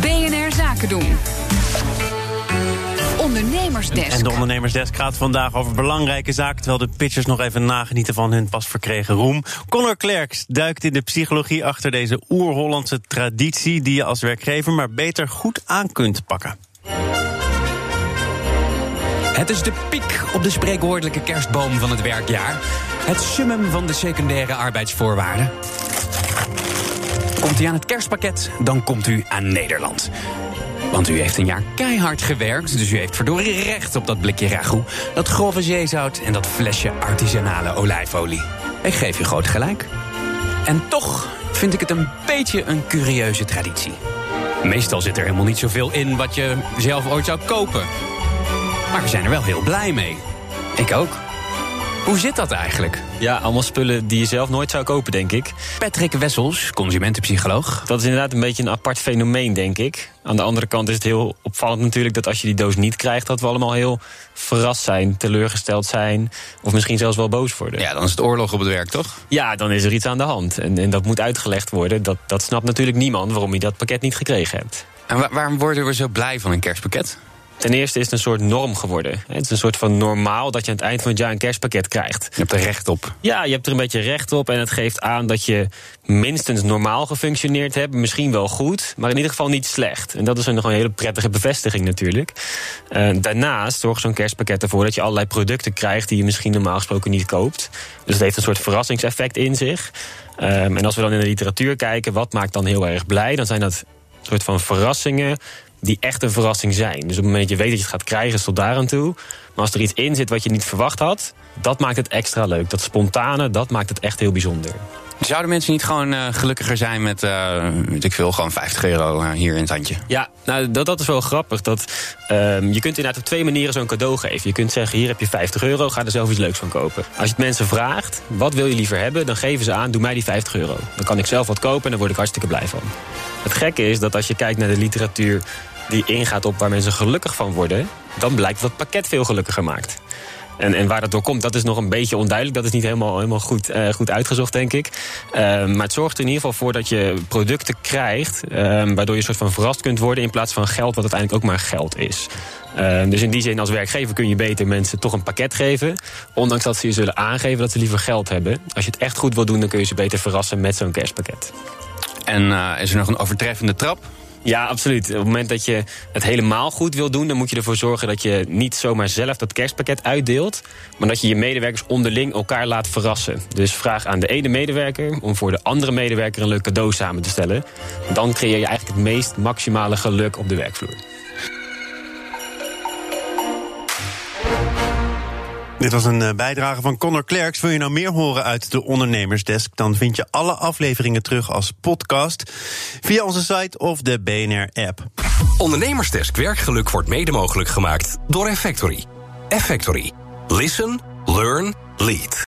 BNR Zaken doen. Ondernemersdesk. En de ondernemersdesk gaat vandaag over belangrijke zaken... terwijl de pitchers nog even nagenieten van hun pas verkregen roem. Conor Klerks duikt in de psychologie achter deze oer-Hollandse traditie... die je als werkgever maar beter goed aan kunt pakken. Het is de piek op de spreekwoordelijke kerstboom van het werkjaar. Het summum van de secundaire arbeidsvoorwaarden. Komt u aan het kerstpakket, dan komt u aan Nederland. Want u heeft een jaar keihard gewerkt, dus u heeft verdorie recht op dat blikje ragout, dat grove zeezout en dat flesje artisanale olijfolie. Ik geef u groot gelijk. En toch vind ik het een beetje een curieuze traditie. Meestal zit er helemaal niet zoveel in wat je zelf ooit zou kopen. Maar we zijn er wel heel blij mee. Ik ook. Hoe zit dat eigenlijk? Ja, allemaal spullen die je zelf nooit zou kopen, denk ik. Patrick Wessels, consumentenpsycholoog. Dat is inderdaad een beetje een apart fenomeen, denk ik. Aan de andere kant is het heel opvallend natuurlijk dat als je die doos niet krijgt, dat we allemaal heel verrast zijn, teleurgesteld zijn. Of misschien zelfs wel boos worden. Ja, dan is het oorlog op het werk, toch? Ja, dan is er iets aan de hand. En, en dat moet uitgelegd worden. Dat, dat snapt natuurlijk niemand waarom je dat pakket niet gekregen hebt. En wa- waarom worden we zo blij van een kerstpakket? Ten eerste is het een soort norm geworden. Het is een soort van normaal dat je aan het eind van het jaar een kerstpakket krijgt. Je hebt er recht op. Ja, je hebt er een beetje recht op en het geeft aan dat je minstens normaal gefunctioneerd hebt. Misschien wel goed, maar in ieder geval niet slecht. En dat is een, gewoon een hele prettige bevestiging natuurlijk. Eh, daarnaast zorgt zo'n kerstpakket ervoor dat je allerlei producten krijgt die je misschien normaal gesproken niet koopt. Dus het heeft een soort verrassingseffect in zich. Ehm, en als we dan in de literatuur kijken, wat maakt dan heel erg blij? Dan zijn dat soort van verrassingen die echt een verrassing zijn. Dus op het moment dat je weet dat je het gaat krijgen, is het tot daar aan toe. Maar als er iets in zit wat je niet verwacht had, dat maakt het extra leuk. Dat spontane, dat maakt het echt heel bijzonder. Zouden mensen niet gewoon eh, gelukkiger zijn met, eh, weet ik veel, gewoon 50 euro eh, hier in het handje? Ja, nou, dat, dat is wel grappig. Dat, ehm, je kunt inderdaad op twee manieren zo'n cadeau geven. Je kunt zeggen, hier heb je 50 euro, ga er zelf iets leuks van kopen. Als je het mensen vraagt, wat wil je liever hebben... dan geven ze aan, doe mij die 50 euro. Dan kan ik zelf wat kopen en daar word ik hartstikke blij van. Het gekke is dat als je kijkt naar de literatuur die ingaat op waar mensen gelukkig van worden... dan blijkt dat pakket veel gelukkiger maakt. En, en waar dat door komt, dat is nog een beetje onduidelijk. Dat is niet helemaal, helemaal goed, eh, goed uitgezocht, denk ik. Ehm, maar het zorgt er in ieder geval voor dat je producten krijgt... ehm, waardoor je een soort van verrast kunt worden... in plaats van geld, wat uiteindelijk ook maar geld is. Ehm, dus in die zin, als werkgever kun je beter mensen toch een pakket geven... ondanks dat ze je zullen aangeven dat ze liever geld hebben. Als je het echt goed wil doen, dan kun je ze beter verrassen met zo'n kerstpakket. En eh, is er nog een overtreffende trap? Ja, absoluut. Op het moment dat je het helemaal goed wil doen, dan moet je ervoor zorgen dat je niet zomaar zelf dat kerstpakket uitdeelt, maar dat je je medewerkers onderling elkaar laat verrassen. Dus vraag aan de ene medewerker om voor de andere medewerker een leuk cadeau samen te stellen. Dan creëer je eigenlijk het meest maximale geluk op de werkvloer. Dit was een eh, bijdrage van Conor Klerks. Wil je nou meer horen uit de Ondernemersdesk? Dan vind je alle afleveringen terug als podcast via onze site of de BNR-app. Ondernemersdesk Werkgeluk wordt mede mogelijk gemaakt door Effectory. Effectory. Listen, learn, lead.